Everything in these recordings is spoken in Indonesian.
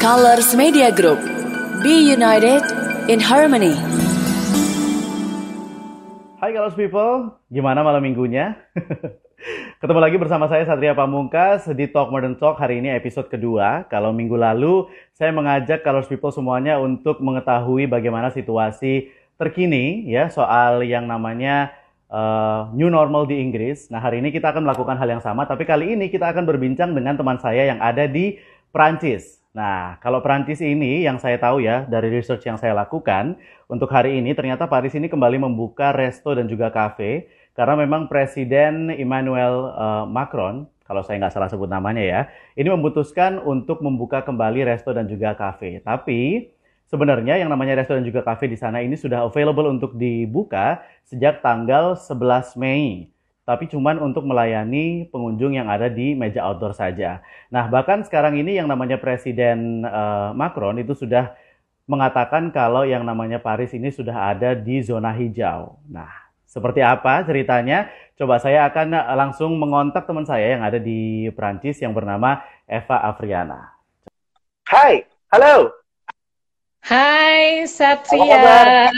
Colors Media Group. Be united in harmony. Hai Colors People, gimana malam minggunya? Ketemu lagi bersama saya Satria Pamungkas di Talk Modern Talk hari ini episode kedua. Kalau minggu lalu saya mengajak Colors People semuanya untuk mengetahui bagaimana situasi terkini ya soal yang namanya uh, new normal di Inggris. Nah hari ini kita akan melakukan hal yang sama, tapi kali ini kita akan berbincang dengan teman saya yang ada di Prancis. Nah, kalau Perancis ini yang saya tahu ya dari research yang saya lakukan untuk hari ini ternyata Paris ini kembali membuka resto dan juga kafe karena memang Presiden Emmanuel uh, Macron kalau saya nggak salah sebut namanya ya ini memutuskan untuk membuka kembali resto dan juga kafe. Tapi sebenarnya yang namanya resto dan juga kafe di sana ini sudah available untuk dibuka sejak tanggal 11 Mei tapi cuman untuk melayani pengunjung yang ada di meja outdoor saja. Nah, bahkan sekarang ini yang namanya Presiden uh, Macron itu sudah mengatakan kalau yang namanya Paris ini sudah ada di zona hijau. Nah, seperti apa ceritanya? Coba saya akan eh, langsung mengontak teman saya yang ada di Prancis yang bernama Eva Afriana. Hai, halo. Hai, Satria.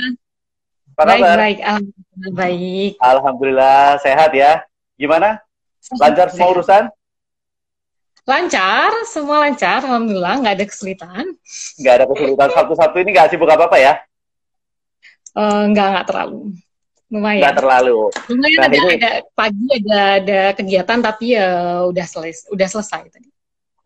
Apa baik, kabar? baik, alhamdulillah baik. Alhamdulillah sehat ya. Gimana? Lancar semua urusan? Lancar, semua lancar, alhamdulillah, nggak ada kesulitan. Nggak ada kesulitan Sabtu-Sabtu ini nggak sibuk apa-apa ya? Eh, nggak nggak terlalu, lumayan. Nggak terlalu. Lumayan Nah, ada, ini- ada pagi ada ada kegiatan tapi ya udah selesai, udah selesai tadi.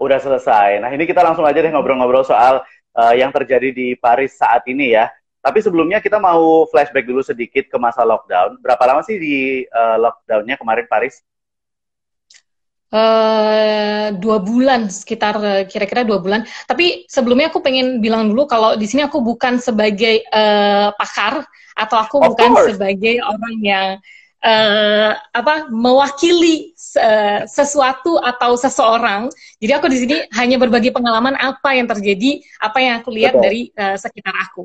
Udah selesai. Nah ini kita langsung aja deh ngobrol-ngobrol soal uh, yang terjadi di Paris saat ini ya. Tapi sebelumnya kita mau flashback dulu sedikit ke masa lockdown. Berapa lama sih di uh, lockdownnya kemarin Paris? eh dua bulan sekitar kira-kira dua bulan. Tapi sebelumnya aku pengen bilang dulu kalau di sini aku bukan sebagai eh, pakar atau aku Of bukan course. sebagai orang yang eh, apa mewakili se- sesuatu atau seseorang. Jadi aku di sini hanya berbagi pengalaman apa yang terjadi, apa yang aku lihat Betul. dari eh, sekitar aku.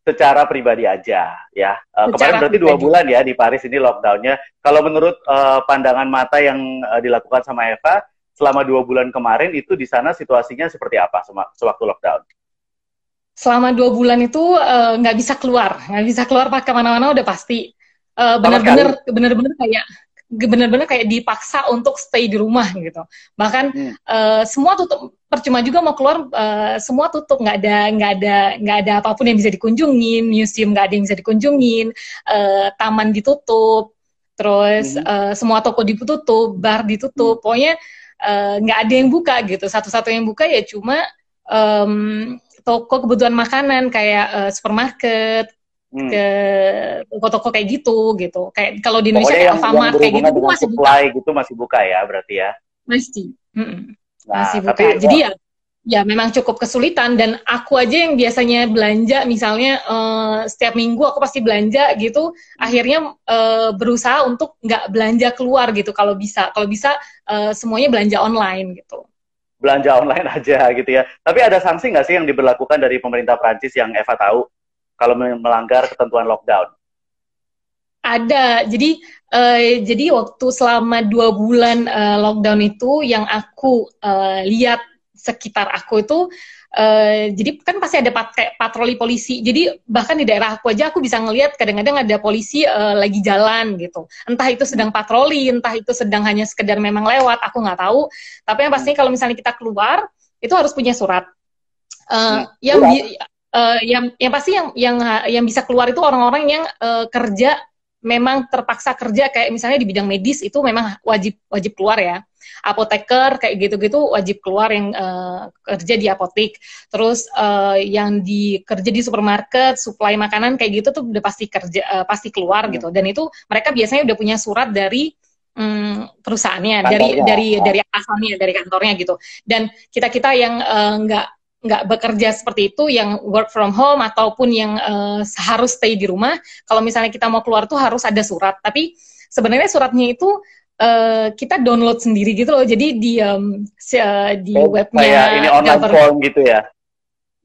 Secara pribadi aja ya. Uh, kemarin berarti dua pribadi. bulan ya di Paris ini lockdownnya. Kalau menurut uh, pandangan mata yang uh, dilakukan sama Eva, selama dua bulan kemarin itu di sana situasinya seperti apa sewaktu lockdown? selama dua bulan itu nggak bisa keluar, nggak bisa keluar pak ke mana-mana udah pasti Eh, Sama benar-benar benar-benar kayak benar-benar kayak dipaksa untuk stay di rumah gitu. Bahkan Hmm. eh, semua tutup, percuma juga mau keluar eh, semua tutup, nggak ada nggak ada nggak ada apa pun yang bisa dikunjungin, museum nggak ada yang bisa dikunjungin, eh, taman ditutup, terus Hmm. eh, semua toko ditutup, bar ditutup, pokoknya eh, nggak ada yang buka gitu. Satu-satu yang buka ya cuma em, toko kebutuhan makanan kayak eh, supermarket, Hmm. ke toko-toko kayak gitu gitu. Kayak kalau di Indonesia Pokoknya kayak yang, yang Alfamart kayak berhubungan gitu masih buka, gitu masih buka ya berarti ya. masih. Mm-mm. Nah, masih buka. tapi Jadi ya ya memang cukup kesulitan dan aku aja yang biasanya belanja misalnya eh, setiap minggu aku pasti belanja gitu, akhirnya eh, berusaha untuk nggak belanja keluar gitu kalau bisa. Kalau bisa eh, semuanya belanja online gitu. belanja online aja gitu ya. Tapi ada sanksi nggak sih yang diberlakukan dari pemerintah Prancis yang Eva tahu kalau melanggar ketentuan lockdown? Ada. Jadi eh, jadi waktu selama dua bulan eh, lockdown itu yang aku eh, lihat sekitar aku itu eh, jadi kan pasti ada pat kayak patroli polisi. Jadi bahkan di daerah aku aja aku bisa ngelihat kadang-kadang ada polisi eh, lagi jalan gitu. Entah itu sedang patroli, entah itu sedang hanya sekedar memang lewat, aku nggak tahu. Tapi yang pastinya kalau misalnya kita keluar itu harus punya surat. Eh, Hmm, yang. Eh, yang yang pasti yang yang yang bisa keluar itu orang-orang yang eh, kerja memang terpaksa kerja kayak misalnya di bidang medis itu memang wajib wajib keluar ya apoteker kayak gitu-gitu wajib keluar yang eh, kerja di apotek terus eh, yang di kerja di supermarket supply makanan kayak gitu tuh udah pasti kerja eh, pasti keluar Hmm. gitu dan itu mereka biasanya udah punya surat dari mm, perusahaannya dari Kantornya. dari Oh. dari atasannya dari kantornya gitu dan kita kita yang nggak nggak bekerja seperti itu yang work from home ataupun yang eh, harus stay di rumah kalau misalnya kita mau keluar tuh harus ada surat. Tapi sebenarnya suratnya itu eh, kita download sendiri gitu loh. Jadi di em, se- eh, di Oh, webnya Kayak ini online government. form gitu ya.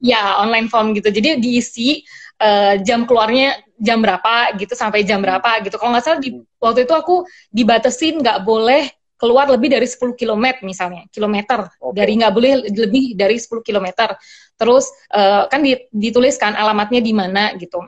ya online form gitu. Jadi diisi eh, jam keluarnya jam berapa gitu sampai jam berapa gitu. Kalau nggak salah di waktu itu aku dibatesin nggak boleh keluar lebih dari 10 km misalnya, kilometer. Okay. Dari nggak boleh lebih dari 10 km. Terus uh, kan dituliskan alamatnya di mana gitu.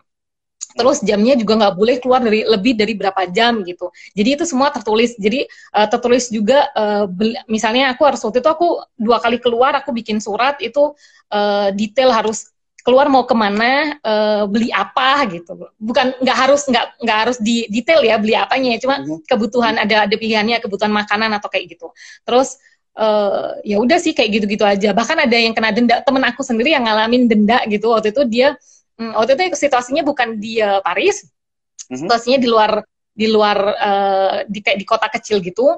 Terus jamnya juga nggak boleh keluar dari lebih dari berapa jam gitu. Jadi itu semua tertulis. Jadi uh, tertulis juga uh, misalnya aku harus waktu itu aku dua kali keluar aku bikin surat itu uh, detail harus keluar mau ke mana uh, beli apa gitu. Bukan nggak harus nggak nggak harus di detail ya beli apanya cuma mhm. kebutuhan ada ada pilihannya kebutuhan makanan atau kayak gitu. Terus uh, ya udah sih kayak gitu-gitu aja. Bahkan ada yang kena denda. Temen aku sendiri yang ngalamin denda gitu. Waktu itu dia um, waktu itu situasinya bukan di uh, Paris. Mm-hmm. situasinya di luar di luar uh, di kayak di kota kecil gitu.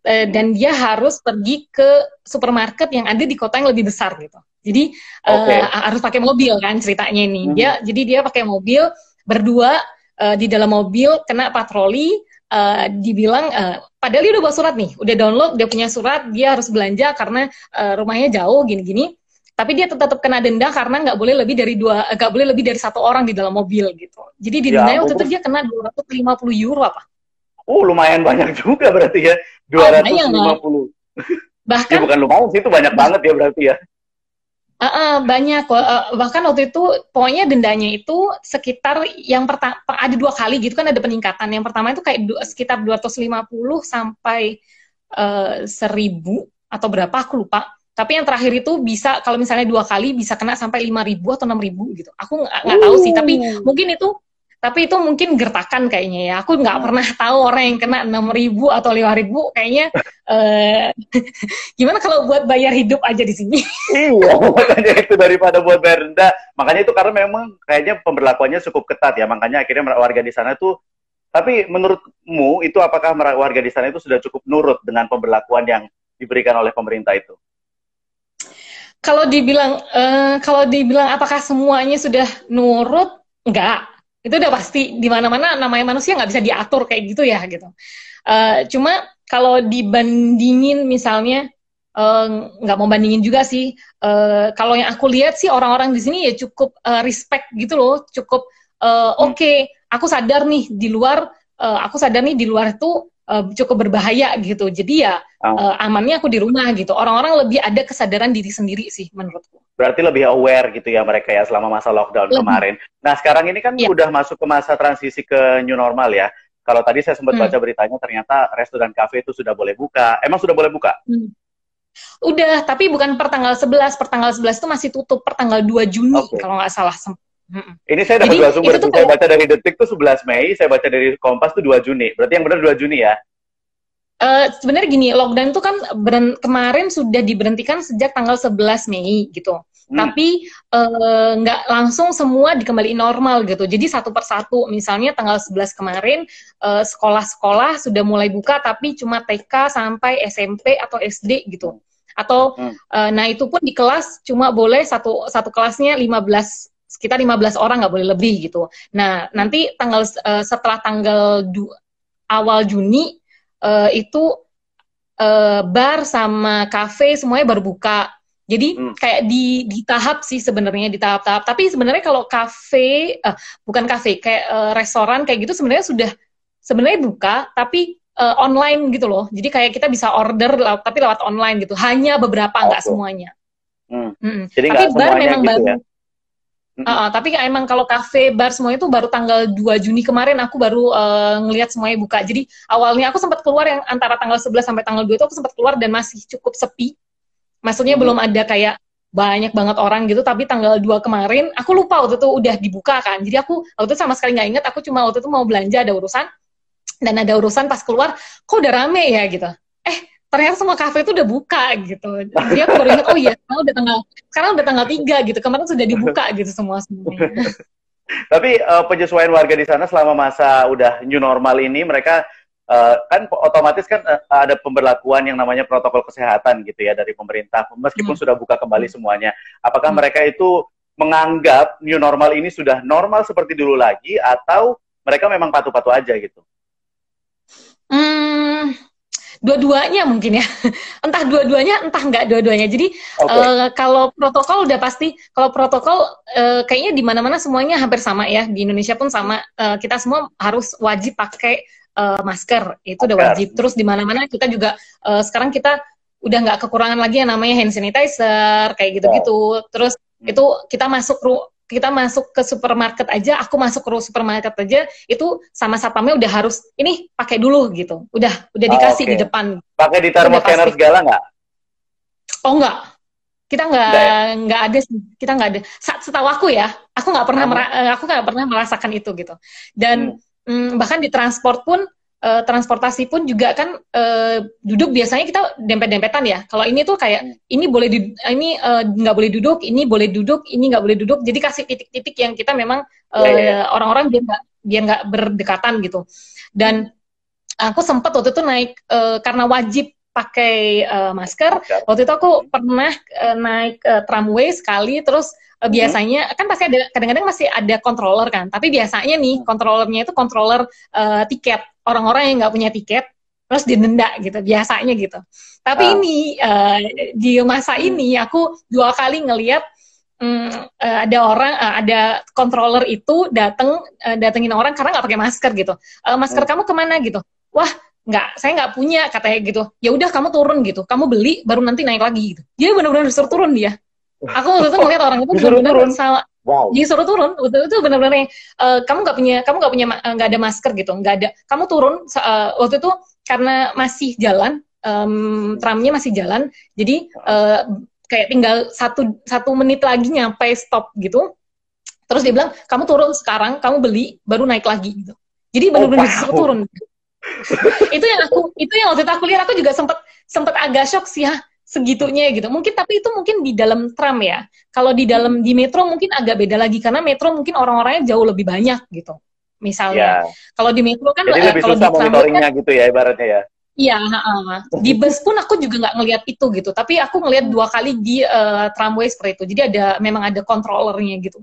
Uh, dan dia harus pergi ke supermarket yang ada di kota yang lebih besar gitu jadi okay. uh, eh, harus pakai mobil kan ceritanya ini. Hmm. Dia jadi dia pakai mobil berdua uh, di dalam mobil kena patroli uh, dibilang uh, padahal dia udah bawa surat nih, udah download, dia punya surat, dia harus belanja karena uh, rumahnya jauh gini-gini. Tapi dia tetap kena denda karena nggak boleh lebih dari dua, nggak boleh lebih dari satu orang di dalam mobil gitu. Jadi di ya, waktu itu dia kena 250 euro apa? Oh lumayan banyak juga berarti ya 250. Oh, Bahkan ya, bukan lumayan sih itu banyak banget ya berarti ya. Uh, uh, banyak uh, bahkan waktu itu pokoknya dendanya itu sekitar yang pertama ada dua kali gitu kan ada peningkatan yang pertama itu kayak du sekitar 250 sampai uh, 1000 atau berapa aku lupa tapi yang terakhir itu bisa kalau misalnya dua kali bisa kena sampai 5000 atau 6000 gitu aku nggak uh. tahu sih tapi uh. mungkin itu tapi itu mungkin gertakan kayaknya ya. Aku nggak hmm. pernah tahu orang yang kena enam ribu atau lima ribu kayaknya uh, gimana kalau buat bayar hidup aja di sini? iya, makanya itu daripada buat bayar denda. Makanya itu karena memang kayaknya pemberlakuannya cukup ketat ya. Makanya akhirnya warga di sana tuh tapi menurutmu itu apakah warga di sana itu sudah cukup nurut dengan pemberlakuan yang diberikan oleh pemerintah itu? Kalau dibilang uh, kalau dibilang apakah semuanya sudah nurut? Enggak itu udah pasti di mana-mana namanya manusia nggak bisa diatur kayak gitu ya gitu uh, cuma kalau dibandingin misalnya eh, nggak uh, mau bandingin juga sih uh, kalau yang aku lihat sih orang-orang di sini ya cukup uh, respect gitu loh cukup uh, oke okay, aku sadar nih di luar uh, aku sadar nih di luar itu uh, cukup berbahaya gitu. Jadi ya uh, amannya aku di rumah gitu. Orang-orang lebih ada kesadaran diri sendiri sih menurutku. Berarti lebih aware gitu ya mereka ya selama masa lockdown lebih. kemarin. Nah sekarang ini kan ya. udah masuk ke masa transisi ke new normal ya. Kalau tadi saya sempat hmm. baca beritanya ternyata resto dan kafe itu sudah boleh buka. Emang sudah boleh buka? Hmm. Udah, tapi bukan per tanggal 11. Per tanggal 11 itu masih tutup per tanggal 2 Juni okay. kalau nggak salah. Ini saya dapat dua sumber. Saya baca dari Detik tuh 11 Mei, saya baca dari Kompas tuh 2 Juni. Berarti yang benar 2 Juni ya? Uh, sebenarnya gini, lockdown itu kan beren, kemarin sudah diberhentikan sejak tanggal 11 Mei gitu. Hmm. Tapi eh, nggak uh, langsung semua dikembali normal gitu. Jadi satu persatu, misalnya tanggal 11 kemarin sekolah sekolah-sekolah sudah mulai buka, tapi cuma TK sampai SMP atau SD gitu. Atau hmm. uh, nah itu pun di kelas cuma boleh satu satu kelasnya 15 sekitar 15 orang nggak boleh lebih gitu. Nah, nanti tanggal uh, setelah tanggal du, awal Juni uh, itu uh, bar sama kafe semuanya baru buka. Jadi hmm. kayak di di tahap sih sebenarnya di tahap-tahap. Tapi sebenarnya kalau kafe uh, bukan kafe kayak uh, restoran kayak gitu sebenarnya sudah sebenarnya buka tapi uh, online gitu loh. Jadi kayak kita bisa order tapi lewat online gitu. Hanya beberapa nggak semuanya. Hmm. Hmm. Jadi tapi bar memang gitu baru ya? Uh, uh, tapi emang kalau kafe, bar semua itu baru tanggal 2 Juni kemarin aku baru uh, ngelihat semuanya buka. Jadi awalnya aku sempat keluar yang antara tanggal 11 sampai tanggal 2 itu aku sempat keluar dan masih cukup sepi. Maksudnya hmm. belum ada kayak banyak banget orang gitu, tapi tanggal 2 kemarin aku lupa waktu itu udah dibuka kan. Jadi aku waktu itu sama sekali nggak inget, aku cuma waktu itu mau belanja ada urusan dan ada urusan pas keluar kok udah rame ya gitu. Eh ternyata semua kafe itu udah buka gitu. Dia aku baru ingat, oh iya, sekarang udah tanggal, sekarang udah tanggal tiga gitu. Kemarin sudah dibuka gitu semua semuanya. Tapi uh, penyesuaian warga di sana selama masa udah new normal ini, mereka uh, kan otomatis kan uh, ada pemberlakuan yang namanya protokol kesehatan gitu ya dari pemerintah, meskipun hmm. sudah buka kembali semuanya. Apakah hmm. mereka itu menganggap new normal ini sudah normal seperti dulu lagi, atau mereka memang patuh-patuh aja gitu? Hmm, dua-duanya mungkin ya entah dua-duanya entah nggak dua-duanya jadi okay. uh, eh, kalau protokol udah pasti kalau protokol uh, kayaknya di mana-mana semuanya hampir sama ya di Indonesia pun sama uh, kita semua harus wajib pakai uh, masker itu udah wajib terus di mana-mana kita juga uh, sekarang kita udah nggak kekurangan lagi yang namanya hand sanitizer kayak gitu-gitu terus hmm. itu kita masuk kita masuk ke supermarket aja, aku masuk ke supermarket aja, itu sama satpamnya udah harus ini pakai dulu gitu, udah udah oh, dikasih okay. di depan. Pakai di thermal scanner segala nggak? Oh nggak, kita nggak nggak ada kita nggak ada. Setahu aku ya, aku nggak pernah hmm. aku nggak pernah merasakan itu gitu. Dan hmm. Bahkan di transport pun uh, transportasi pun juga kan uh, duduk biasanya kita dempet-dempetan ya. Kalau ini tuh kayak hmm. ini boleh di, ini eh, nggak uh, boleh duduk, ini boleh duduk, ini nggak boleh duduk. Jadi kasih titik-titik yang kita memang uh, yeah, yeah. orang-orang biar nggak biar nggak berdekatan gitu. Dan aku sempat waktu itu naik uh, karena wajib pakai uh, masker. Waktu itu aku pernah uh, naik uh, tramway sekali, terus uh, biasanya kan pasti ada kadang-kadang masih ada controller kan tapi biasanya nih kontrolernya itu controller uh, tiket orang-orang yang nggak punya tiket terus didenda gitu biasanya gitu tapi oh. ini uh, di masa hmm. ini aku dua kali ngelihat um, uh, ada orang uh, ada controller itu dateng uh, datengin orang karena nggak pakai masker gitu uh, masker hmm. kamu ke mana gitu wah nggak saya nggak punya katanya gitu ya udah kamu turun gitu kamu beli baru nanti naik lagi gitu dia benar-benar disuruh turun dia aku waktu itu ngeliat orang itu benar-benar sama Wow. Disuruh turun, itu itu benar-benar uh, kamu nggak punya kamu nggak punya eh, nggak ada masker gitu, nggak ada. Kamu turun uh, waktu itu karena masih jalan, um, tramnya masih jalan, jadi uh, kayak tinggal satu satu menit lagi nyampe stop gitu. Terus dia bilang kamu turun sekarang, kamu beli, baru naik lagi gitu. Jadi benar-benar oh, disuruh turun. Itu yang aku itu yang waktu itu aku lihat aku juga sempat sempat agak shock sih ya segitunya gitu. Mungkin tapi itu mungkin di dalam tram ya. Kalau di dalam di metro mungkin agak beda lagi karena metro mungkin orang-orangnya jauh lebih banyak gitu. Misalnya. Ya. Kalau di metro kan Jadi lebih kalau susah di tram kan, gitu ya ibaratnya ya. Iya, uh, di bus pun aku juga nggak ngelihat itu gitu. Tapi aku ngelihat dua kali di uh, tramway seperti itu. Jadi ada memang ada kontrolernya gitu.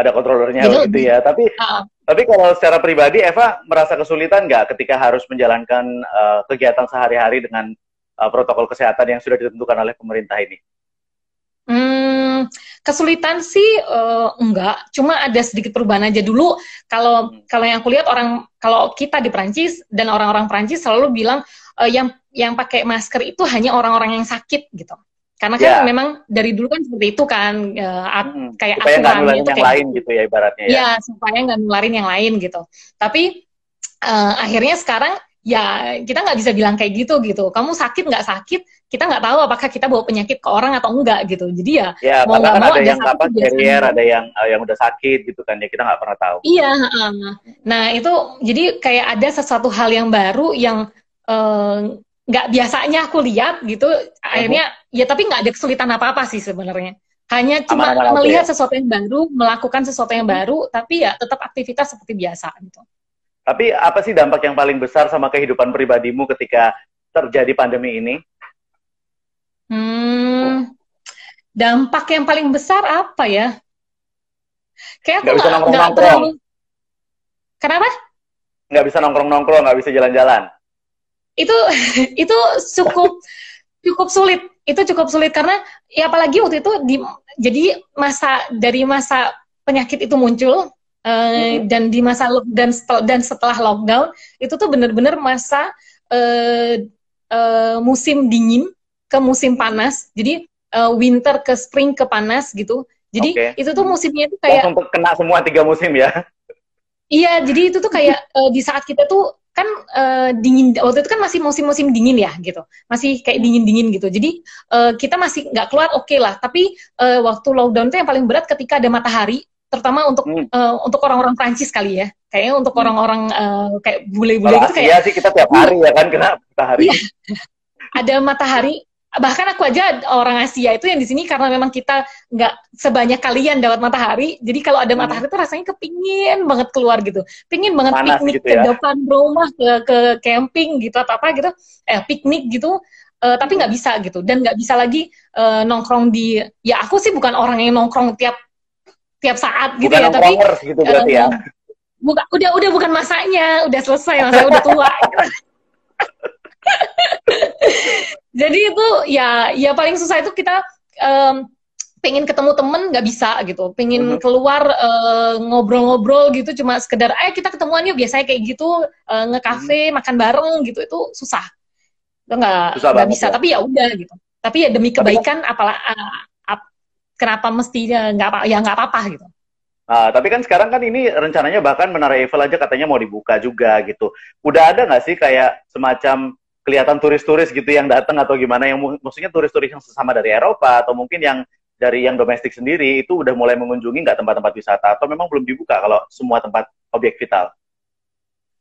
Ada kontrolernya gitu ya. Tapi uh, tapi kalau secara pribadi Eva merasa kesulitan nggak ketika harus menjalankan uh, kegiatan sehari-hari dengan uh, protokol kesehatan yang sudah ditentukan oleh pemerintah ini? Hmm, kesulitan sih uh, enggak, cuma ada sedikit perubahan aja dulu. Kalau hmm. kalau yang aku lihat orang kalau kita di Prancis dan orang-orang Prancis selalu bilang uh, yang yang pakai masker itu hanya orang-orang yang sakit gitu. Karena kan yeah. memang dari dulu kan seperti itu kan uh, hmm, kayak supaya nggak nularin yang kayak, lain gitu ya ibaratnya ya. Ya supaya nggak nularin yang lain gitu. Tapi uh, akhirnya sekarang ya kita nggak bisa bilang kayak gitu gitu kamu sakit nggak sakit kita nggak tahu apakah kita bawa penyakit ke orang atau enggak gitu jadi ya, ya mau nggak kan mau ada yang apa carrier ada yang uh, yang udah sakit gitu kan ya kita nggak pernah tahu iya uh, nah itu jadi kayak ada sesuatu hal yang baru yang nggak biasanya aku lihat gitu akhirnya uh-huh. ya tapi nggak ada kesulitan apa apa sih sebenarnya hanya cuma Aman -aman melihat ya. sesuatu yang baru melakukan sesuatu yang baru tapi ya tetap aktivitas seperti biasa gitu tapi apa sih dampak yang paling besar sama kehidupan pribadimu ketika terjadi pandemi ini? Hmm, dampak yang paling besar apa ya? Kayak aku nggak bisa nongkrong Kenapa? Nggak bisa nongkrong-nongkrong, nggak bisa jalan-jalan. Itu itu cukup cukup sulit. Itu cukup sulit karena ya apalagi waktu itu di jadi masa dari masa penyakit itu muncul Uh, dan di masa dan setel, dan setelah lockdown itu tuh benar-benar masa uh, uh, musim dingin ke musim panas. Jadi uh, winter ke spring ke panas gitu. Jadi okay. itu tuh musimnya itu kayak untuk kena semua tiga musim ya. Iya, jadi itu tuh kayak uh, di saat kita tuh kan uh, dingin waktu itu kan masih musim-musim dingin ya gitu masih kayak dingin-dingin gitu jadi uh, kita masih nggak keluar oke okay lah tapi uh, waktu lockdown itu yang paling berat ketika ada matahari terutama untuk hmm. uh, untuk orang-orang Prancis kali ya kayaknya untuk hmm. orang-orang uh, kayak bule-bule gitu kayak Iya sih kita tiap hari ya kan kena matahari iya. ada matahari bahkan aku aja orang Asia itu yang di sini karena memang kita nggak sebanyak kalian dapat matahari. Jadi kalau ada hmm. matahari itu rasanya kepingin banget keluar gitu. Pingin banget Panas piknik gitu ya? ke depan rumah ke ke camping gitu atau apa gitu. Eh piknik gitu. Uh, tapi nggak bisa gitu. Dan nggak bisa lagi uh, nongkrong di ya aku sih bukan orang yang nongkrong tiap tiap saat gitu bukan ya tapi gitu berarti ya. buka, udah udah bukan masanya. Udah selesai masa udah tua jadi itu ya ya paling susah itu kita um, pengen ketemu temen nggak bisa gitu, pengen Mhm. keluar eh, ngobrol-ngobrol gitu cuma sekedar, ayo kita ketemuan yuk biasanya kayak gitu eh, nge-cafe makan bareng gitu itu susah, itu nggak nggak bisa. ya. Tapi ya udah gitu. Tapi ya demi Tapi kan- kebaikan apalah ah, ap- kenapa mestinya nggak apa ya nggak apa-apa gitu. Ah, tapi kan sekarang kan ini rencananya bahkan Menara Eiffel aja katanya mau dibuka juga gitu. Udah ada nggak sih kayak semacam kelihatan turis-turis gitu yang datang atau gimana yang maksudnya turis-turis yang sesama dari Eropa atau mungkin yang dari yang domestik sendiri itu udah mulai mengunjungi nggak tempat-tempat wisata atau memang belum dibuka kalau semua tempat objek vital?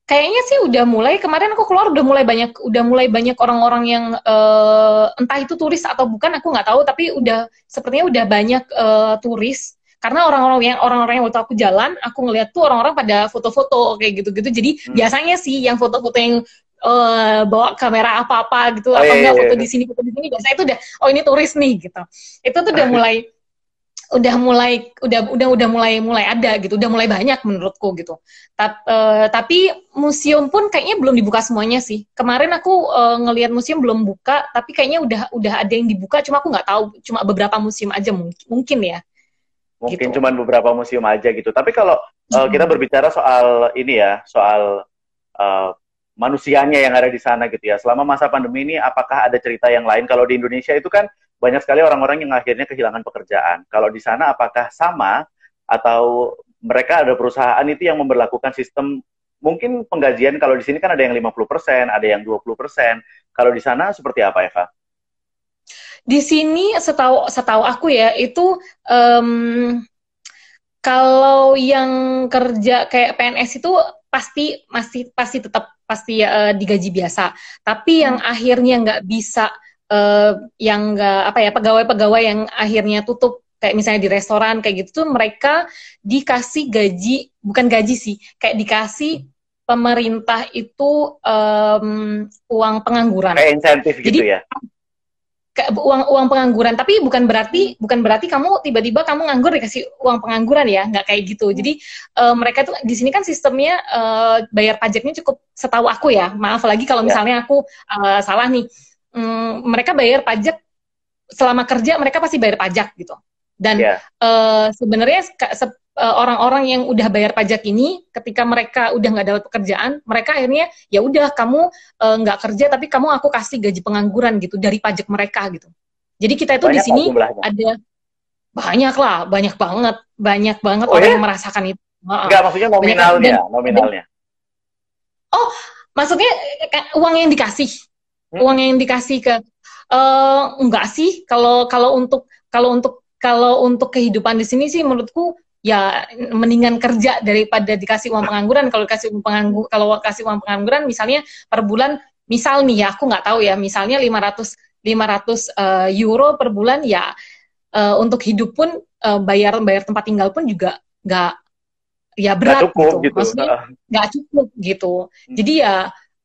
Kayaknya sih udah mulai kemarin aku keluar udah mulai banyak udah mulai banyak orang-orang yang eh, entah itu turis atau bukan aku nggak tahu tapi udah sepertinya udah banyak eh, turis karena orang-orang yang orang-orang yang waktu aku jalan aku ngeliat tuh orang-orang pada foto-foto kayak gitu-gitu jadi Hmm. biasanya sih yang foto-foto yang eh, bawa kamera apa-apa gitu Oh, atau iya, enggak iya, foto iya. di sini foto di sini biasanya itu udah oh ini turis nih gitu itu tuh udah mulai udah mulai udah udah udah mulai mulai ada gitu udah mulai banyak menurutku gitu Ta- eh, tapi museum pun kayaknya belum dibuka semuanya sih kemarin aku eh, ngelihat museum belum buka tapi kayaknya udah udah ada yang dibuka cuma aku nggak tahu cuma beberapa museum aja mungkin mungkin ya Mungkin Gitu. cuman beberapa museum aja gitu. Tapi kalau uh, kita berbicara soal ini ya, soal uh, manusianya yang ada di sana gitu ya. Selama masa pandemi ini, apakah ada cerita yang lain? Kalau di Indonesia itu kan banyak sekali orang-orang yang akhirnya kehilangan pekerjaan. Kalau di sana apakah sama atau mereka ada perusahaan itu yang memperlakukan sistem mungkin penggajian kalau di sini kan ada yang 50%, ada yang 20%. Kalau di sana seperti apa, Eva? di sini setahu setahu aku ya itu em, kalau yang kerja kayak PNS itu pasti masih pasti tetap pasti eh, digaji biasa. Tapi yang akhirnya nggak bisa eh, yang nggak apa ya pegawai-pegawai yang akhirnya tutup kayak misalnya di restoran kayak gitu tuh mereka dikasih gaji bukan gaji sih kayak dikasih pemerintah itu em, uang pengangguran Kayak insentif gitu ya? Kayak uang uang pengangguran. Tapi bukan berarti bukan berarti kamu tiba-tiba kamu nganggur dikasih uang pengangguran ya. Nggak kayak gitu. Jadi eh, mereka tuh di sini kan sistemnya eh, bayar pajaknya cukup setahu aku ya. Maaf lagi kalau Ya. misalnya aku eh, salah nih. Hmm, mereka bayar pajak. Selama kerja mereka pasti bayar pajak gitu. Dan Ya. eh, sebenarnya se- orang-orang yang udah bayar pajak ini ketika mereka udah nggak dapat pekerjaan mereka akhirnya ya udah kamu eh, nggak kerja tapi kamu aku kasih gaji pengangguran gitu dari pajak mereka gitu jadi kita itu di sini ada banyak lah banyak banget banyak banget Oh, orang ya? yang merasakan itu. Enggak, maksudnya nominalnya, nominalnya. maksudnya eh, uang yang dikasih Hmm. uang yang dikasih ke eh enggak sih kalau kalau untuk kalau untuk kalau untuk kehidupan di sini sih menurutku ya mendingan kerja daripada dikasih uang pengangguran kalau dikasih uang penganggur kalau kasih uang pengangguran misalnya per bulan misal nih ya aku nggak tahu ya misalnya 500 500 eh, euro per bulan ya eh, untuk hidup pun eh, bayar bayar tempat tinggal pun juga nggak ya berat cukup gitu. gitu. maksudnya nggak cukup gitu. Hmm. Jadi ya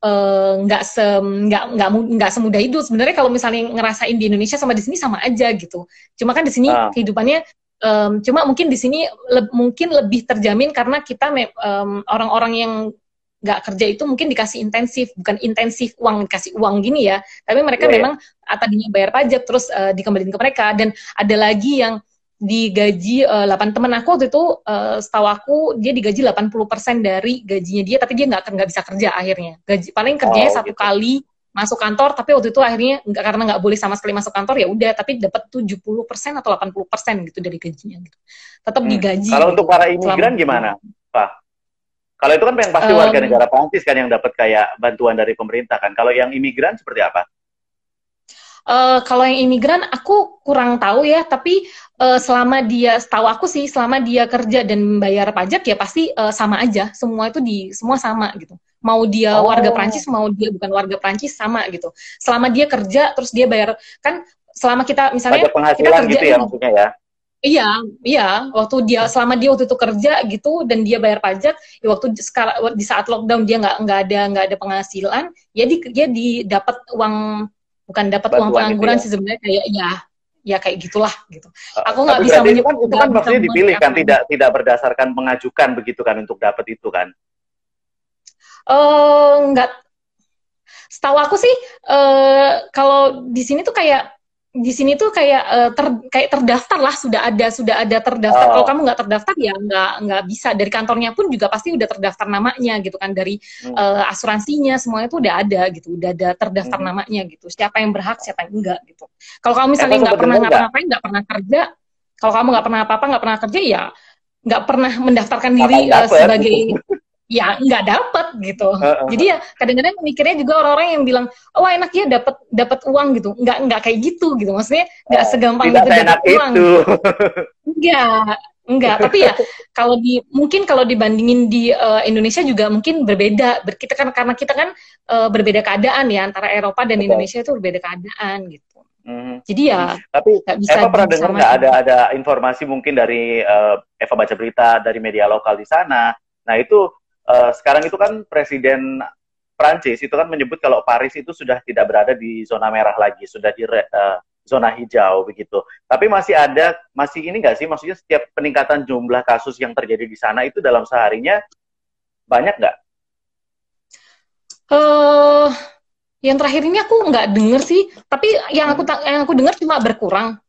eh, nggak se nggak nggak nggak semudah itu. Sebenarnya kalau misalnya ngerasain di Indonesia sama di sini sama aja gitu. Cuma kan di sini Ah. kehidupannya em, cuma mungkin di sini le- mungkin lebih terjamin karena kita em, orang-orang yang nggak kerja itu mungkin dikasih intensif, bukan intensif uang dikasih uang gini ya. Tapi mereka Iya, iya. memang ah, tadinya bayar pajak terus eh, dikembaliin ke mereka dan ada lagi yang digaji eh, 8 temen aku waktu itu eh, setahu aku dia digaji 80% dari gajinya dia tapi dia nggak nggak bisa kerja akhirnya gaji paling kerjanya Oh, satu gitu. kali masuk kantor tapi waktu itu akhirnya karena nggak boleh sama sekali masuk kantor ya udah tapi dapat 70% atau 80% gitu dari gajinya gitu tetap Hmm. digaji Kalau untuk para imigran Selama- gimana, Pak? Kalau itu kan yang pasti Um, warga negara Prancis kan yang dapat kayak bantuan dari pemerintah kan. Kalau yang imigran seperti apa? Eh, kalau yang imigran aku kurang tahu ya, tapi eh, selama dia, setahu aku sih, selama dia kerja dan membayar pajak ya pasti eh, sama aja, semua itu di semua sama gitu. Mau dia Oh. warga Prancis, mau dia bukan warga Prancis sama gitu. Selama dia kerja terus dia bayar kan selama kita misalnya kita kerja gitu ya maksudnya ya? Iya, iya. Waktu dia selama dia waktu itu kerja gitu dan dia bayar pajak, ya waktu sekarang di saat lockdown dia nggak nggak ada nggak ada penghasilan, ya di, dia didapat uang bukan dapat uang Bantuan pengangguran gitu sih sebenarnya kayak ya ya kayak gitulah gitu. Uh, Aku nggak bisa menyebut- kan, itu kan maksudnya dipilih kan, tidak tidak berdasarkan mengajukan begitu kan untuk dapat itu kan? Eh nggak. Setahu aku sih eh kalau di sini tuh kayak di sini tuh kayak uh, ter, kayak terdaftar lah sudah ada sudah ada terdaftar. Oh. Kalau kamu nggak terdaftar ya nggak nggak bisa dari kantornya pun juga pasti udah terdaftar namanya gitu kan dari hmm. uh, asuransinya semuanya tuh udah ada gitu udah ada terdaftar hmm. namanya gitu. Siapa yang berhak siapa yang enggak gitu. Kalau kamu misalnya nggak pernah ngapa-ngapain nggak pernah kerja, kalau kamu nggak pernah apa-apa nggak pernah kerja ya nggak pernah mendaftarkan diri uh, sebagai ya nggak dapet gitu. Uh, uh, Jadi ya kadang-kadang mikirnya juga orang-orang yang bilang, oh enak ya dapat dapat uang gitu. Nggak nggak kayak gitu gitu. Maksudnya nggak uh, segampang itu dapat uang. Itu. Enggak, enggak. Tapi ya kalau di mungkin kalau dibandingin di uh, Indonesia juga mungkin berbeda. Ber, kita kan karena kita kan uh, berbeda keadaan ya antara Eropa dan Betul. Indonesia itu berbeda keadaan gitu. Mm. Jadi ya, tapi bisa Eva pernah dengar nggak ada ada informasi mungkin dari uh, Eva baca berita dari media lokal di sana. Nah itu uh, sekarang itu kan Presiden Prancis itu kan menyebut kalau Paris itu sudah tidak berada di zona merah lagi, sudah di uh, zona hijau begitu. Tapi masih ada, masih ini nggak sih? Maksudnya setiap peningkatan jumlah kasus yang terjadi di sana itu dalam seharinya banyak nggak? Uh, yang terakhir ini aku nggak denger sih. Tapi yang aku yang aku dengar cuma berkurang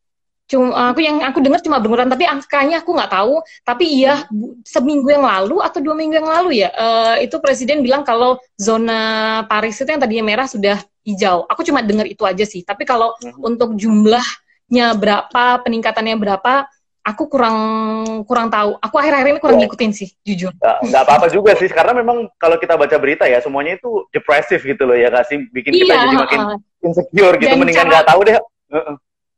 cuma aku yang aku dengar cuma berkurang tapi angkanya aku nggak tahu. Tapi iya seminggu yang lalu atau dua minggu yang lalu ya uh, itu presiden bilang kalau zona Paris itu yang tadinya merah sudah hijau. Aku cuma dengar itu aja sih. Tapi kalau hmm. untuk jumlahnya berapa peningkatannya berapa aku kurang kurang tahu. Aku akhir-akhir ini kurang oh. ngikutin sih jujur. Nggak apa-apa juga sih karena memang kalau kita baca berita ya semuanya itu depresif gitu loh ya kasih bikin iya, kita jadi makin insecure gitu mendingan nggak tahu deh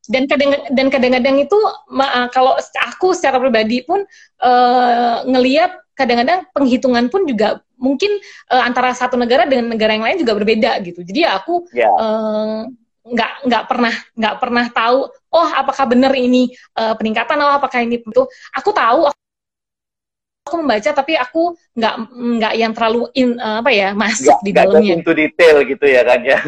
dan kadang dan kadang-kadang itu ma, kalau aku secara pribadi pun uh, ngelihat kadang-kadang penghitungan pun juga mungkin uh, antara satu negara dengan negara yang lain juga berbeda gitu jadi ya aku yeah. Ya. uh, nggak nggak pernah nggak pernah tahu oh apakah benar ini uh, peningkatan atau apakah ini itu aku tahu aku membaca tapi aku nggak nggak yang terlalu in uh, apa ya masuk gak, di dalamnya. Gak detail gitu ya kan ya.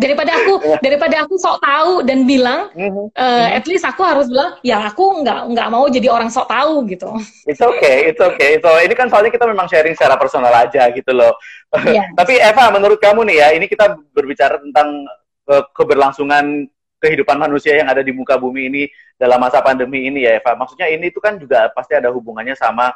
Daripada aku daripada aku sok tahu dan bilang mm-hmm. uh, at least aku harus bilang ya aku nggak nggak mau jadi orang sok tahu gitu. It's okay it's okay. So ini kan soalnya kita memang sharing secara personal aja gitu loh. Yeah. tapi Eva menurut kamu nih ya ini kita berbicara tentang uh, keberlangsungan kehidupan manusia yang ada di muka bumi ini dalam masa pandemi ini ya Eva. Maksudnya ini itu kan juga pasti ada hubungannya sama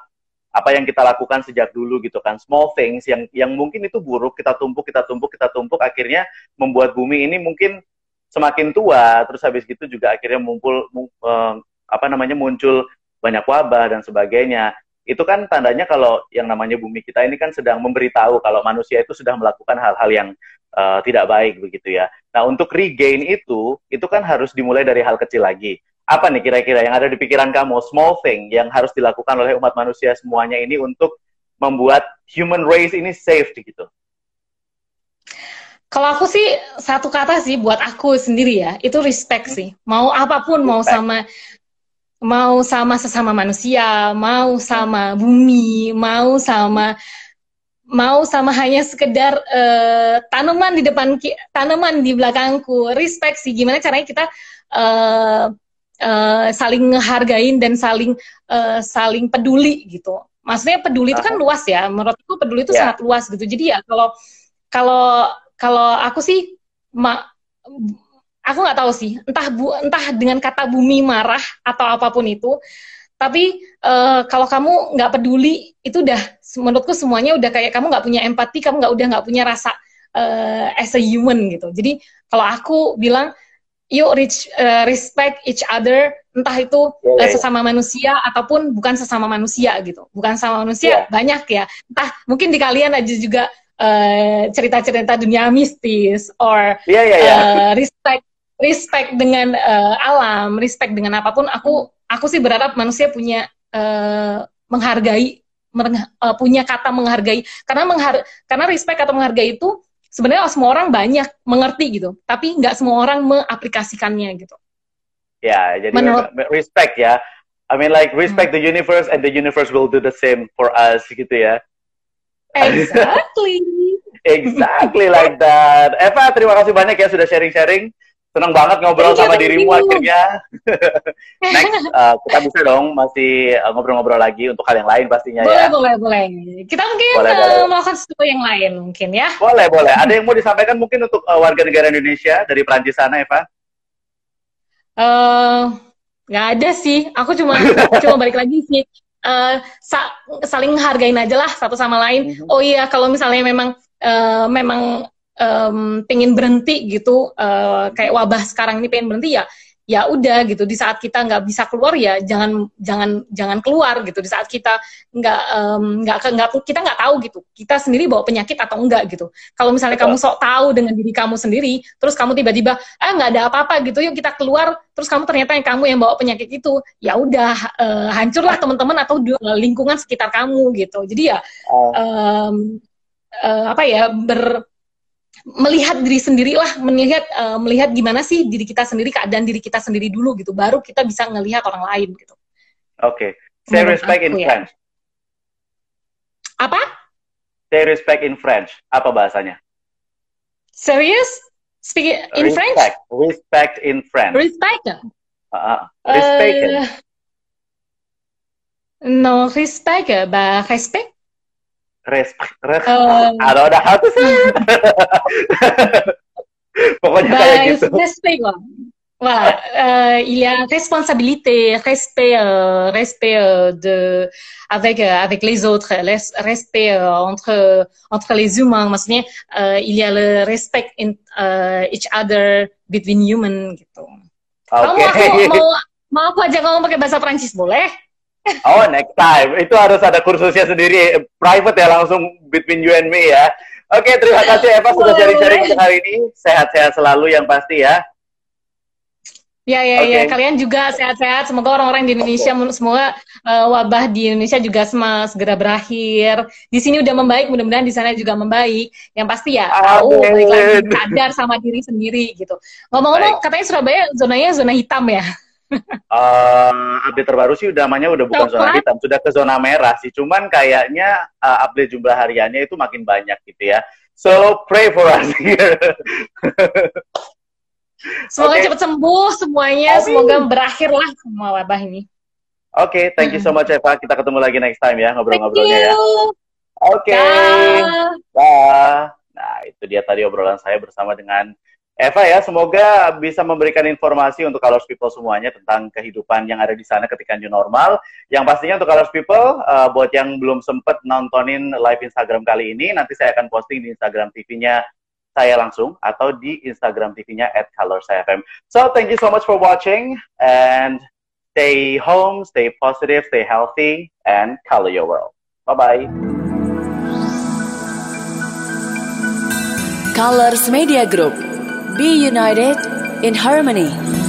apa yang kita lakukan sejak dulu gitu kan. Small things yang yang mungkin itu buruk kita tumpuk kita tumpuk kita tumpuk akhirnya membuat bumi ini mungkin semakin tua. Terus habis gitu juga akhirnya mumpul uh, apa namanya muncul banyak wabah dan sebagainya. Itu kan tandanya kalau yang namanya bumi kita ini kan sedang memberitahu kalau manusia itu sudah melakukan hal-hal yang uh, tidak baik begitu ya. Nah untuk regain itu itu kan harus dimulai dari hal kecil lagi apa nih kira-kira yang ada di pikiran kamu small thing yang harus dilakukan oleh umat manusia semuanya ini untuk membuat human race ini safe gitu? Kalau aku sih satu kata sih buat aku sendiri ya itu respect sih. Mau apa pun respect. mau sama mau sama sesama manusia, mau sama bumi, mau sama mau sama hanya sekedar uh, tanaman di depan tanaman di belakangku respect sih gimana caranya kita uh, uh, saling ngehargain dan saling uh, saling peduli gitu. Maksudnya peduli itu kan luas ya. Menurutku peduli itu yeah. sangat luas gitu. Jadi ya kalau kalau kalau aku sih ma, aku nggak tahu sih entah bu entah dengan kata bumi marah atau apa pun itu tapi uh, kalau kamu nggak peduli itu udah menurutku semuanya udah kayak kamu nggak punya empati kamu nggak udah nggak punya rasa uh, as a human gitu jadi kalau aku bilang yuk reach, uh, respect each other entah itu yeah, uh, sesama manusia ataupun bukan sesama manusia gitu bukan sama manusia yeah. banyak ya entah mungkin di kalian aja juga uh, cerita-cerita dunia mistis or yeah, yeah, yeah. Uh, respect respect dengan uh, alam respect dengan apa pun aku aku sih berharap manusia punya uh, menghargai uh, punya kata menghargai karena menghar karena respect atau menghargai itu sebenarnya semua orang banyak mengerti gitu, tapi nggak semua orang mengaplikasikannya gitu. Ya, jadi Menurut, respect ya. I mean like respect hmm. the universe and the universe will do the same for us gitu ya. Exactly. exactly like that. Eva, terima kasih banyak ya sudah sharing-sharing. Senang banget ngobrol sama dirimu you. akhirnya. Next, uh, kita bisa dong masih uh, ngobrol-ngobrol lagi untuk hal yang lain pastinya boleh, ya. Boleh, boleh, boleh. Kita mungkin boleh, uh, boleh. melakukan sesuatu yang lain mungkin ya. Boleh, boleh. Ada yang mau disampaikan mungkin untuk uh, warga negara Indonesia dari Prancis sana, Eva? Uh, nggak ada sih. Aku cuma cuma balik lagi sih. Uh, sa saling hargain aja lah satu sama lain. Mm -hmm. Oh iya, kalau misalnya memang uh, memang um, pengen berhenti gitu, uh, kayak wabah sekarang ini pengen berhenti ya ya udah gitu. Di saat kita nggak bisa keluar ya jangan jangan jangan keluar gitu. Di saat kita nggak nggak um, nggak kita nggak tahu gitu kita sendiri bawa penyakit atau enggak gitu. Kalau misalnya kamu sok tahu dengan diri kamu sendiri terus kamu tiba-tiba ah nggak ada apa-apa gitu yuk kita keluar terus kamu ternyata yang kamu yang bawa penyakit itu ya udah uh, hancurlah teman-teman atau lingkungan sekitar kamu gitu. Jadi ya um, uh, apa ya ber melihat diri sendiri lah, melihat uh, melihat gimana sih diri kita sendiri, keadaan diri kita sendiri dulu gitu, baru kita bisa ngelihat orang lain gitu. Oke, okay. say respect in ya. French. Apa? Say respect in French. Apa bahasanya? Serious? Speak in respect. French? Respect in French. Respect. Uh, respect. Uh, non, respect. Bah, respect. Respect, respect. Uh, I don't know how to say it. Pokoknya bah, kayak gitu. Respect lah. Voilà, euh, il y a responsabilité, respect, euh, respect euh, de avec euh, avec les autres, respect entre entre les humains. Maksudnya, il y a le respect in uh, each other between human gitu. Okay. Kamu mau, mau mau aku aja ngomong pakai bahasa Prancis boleh? Oh, next time. Itu harus ada kursusnya sendiri, private ya langsung between you and me ya. Oke, terima kasih Eva sudah sharing-sharing hari ini. Sehat-sehat selalu yang pasti ya. Ya, ya, okay. ya. Kalian juga sehat-sehat. Semoga orang-orang di Indonesia, okay. semoga uh, wabah di Indonesia juga semua segera berakhir. Di sini udah membaik, mudah-mudahan di sana juga membaik. Yang pasti ya, tahu, balik lagi, sadar sama diri sendiri gitu. Ngomong-ngomong, katanya Surabaya zonanya zona hitam ya? Uh, update terbaru sih udah namanya udah bukan zona hitam, sudah ke zona merah sih. Cuman kayaknya uh, update jumlah hariannya itu makin banyak gitu ya. So pray for us here. Semoga okay. cepat sembuh semuanya, Amin. semoga berakhirlah semua wabah ini. Oke, okay, thank you so much Eva. Kita ketemu lagi next time ya ngobrol-ngobrolnya ya. Oke. Okay. Nah, itu dia tadi obrolan saya bersama dengan Eva ya, semoga bisa memberikan informasi untuk Colors People semuanya tentang kehidupan yang ada di sana ketika new normal. Yang pastinya untuk Colors People, uh, buat yang belum sempat nontonin live Instagram kali ini, nanti saya akan posting di Instagram TV-nya saya langsung atau di Instagram TV-nya at FM. So, thank you so much for watching and stay home, stay positive, stay healthy, and color your world. Bye-bye. Colors Media Group Be united in harmony.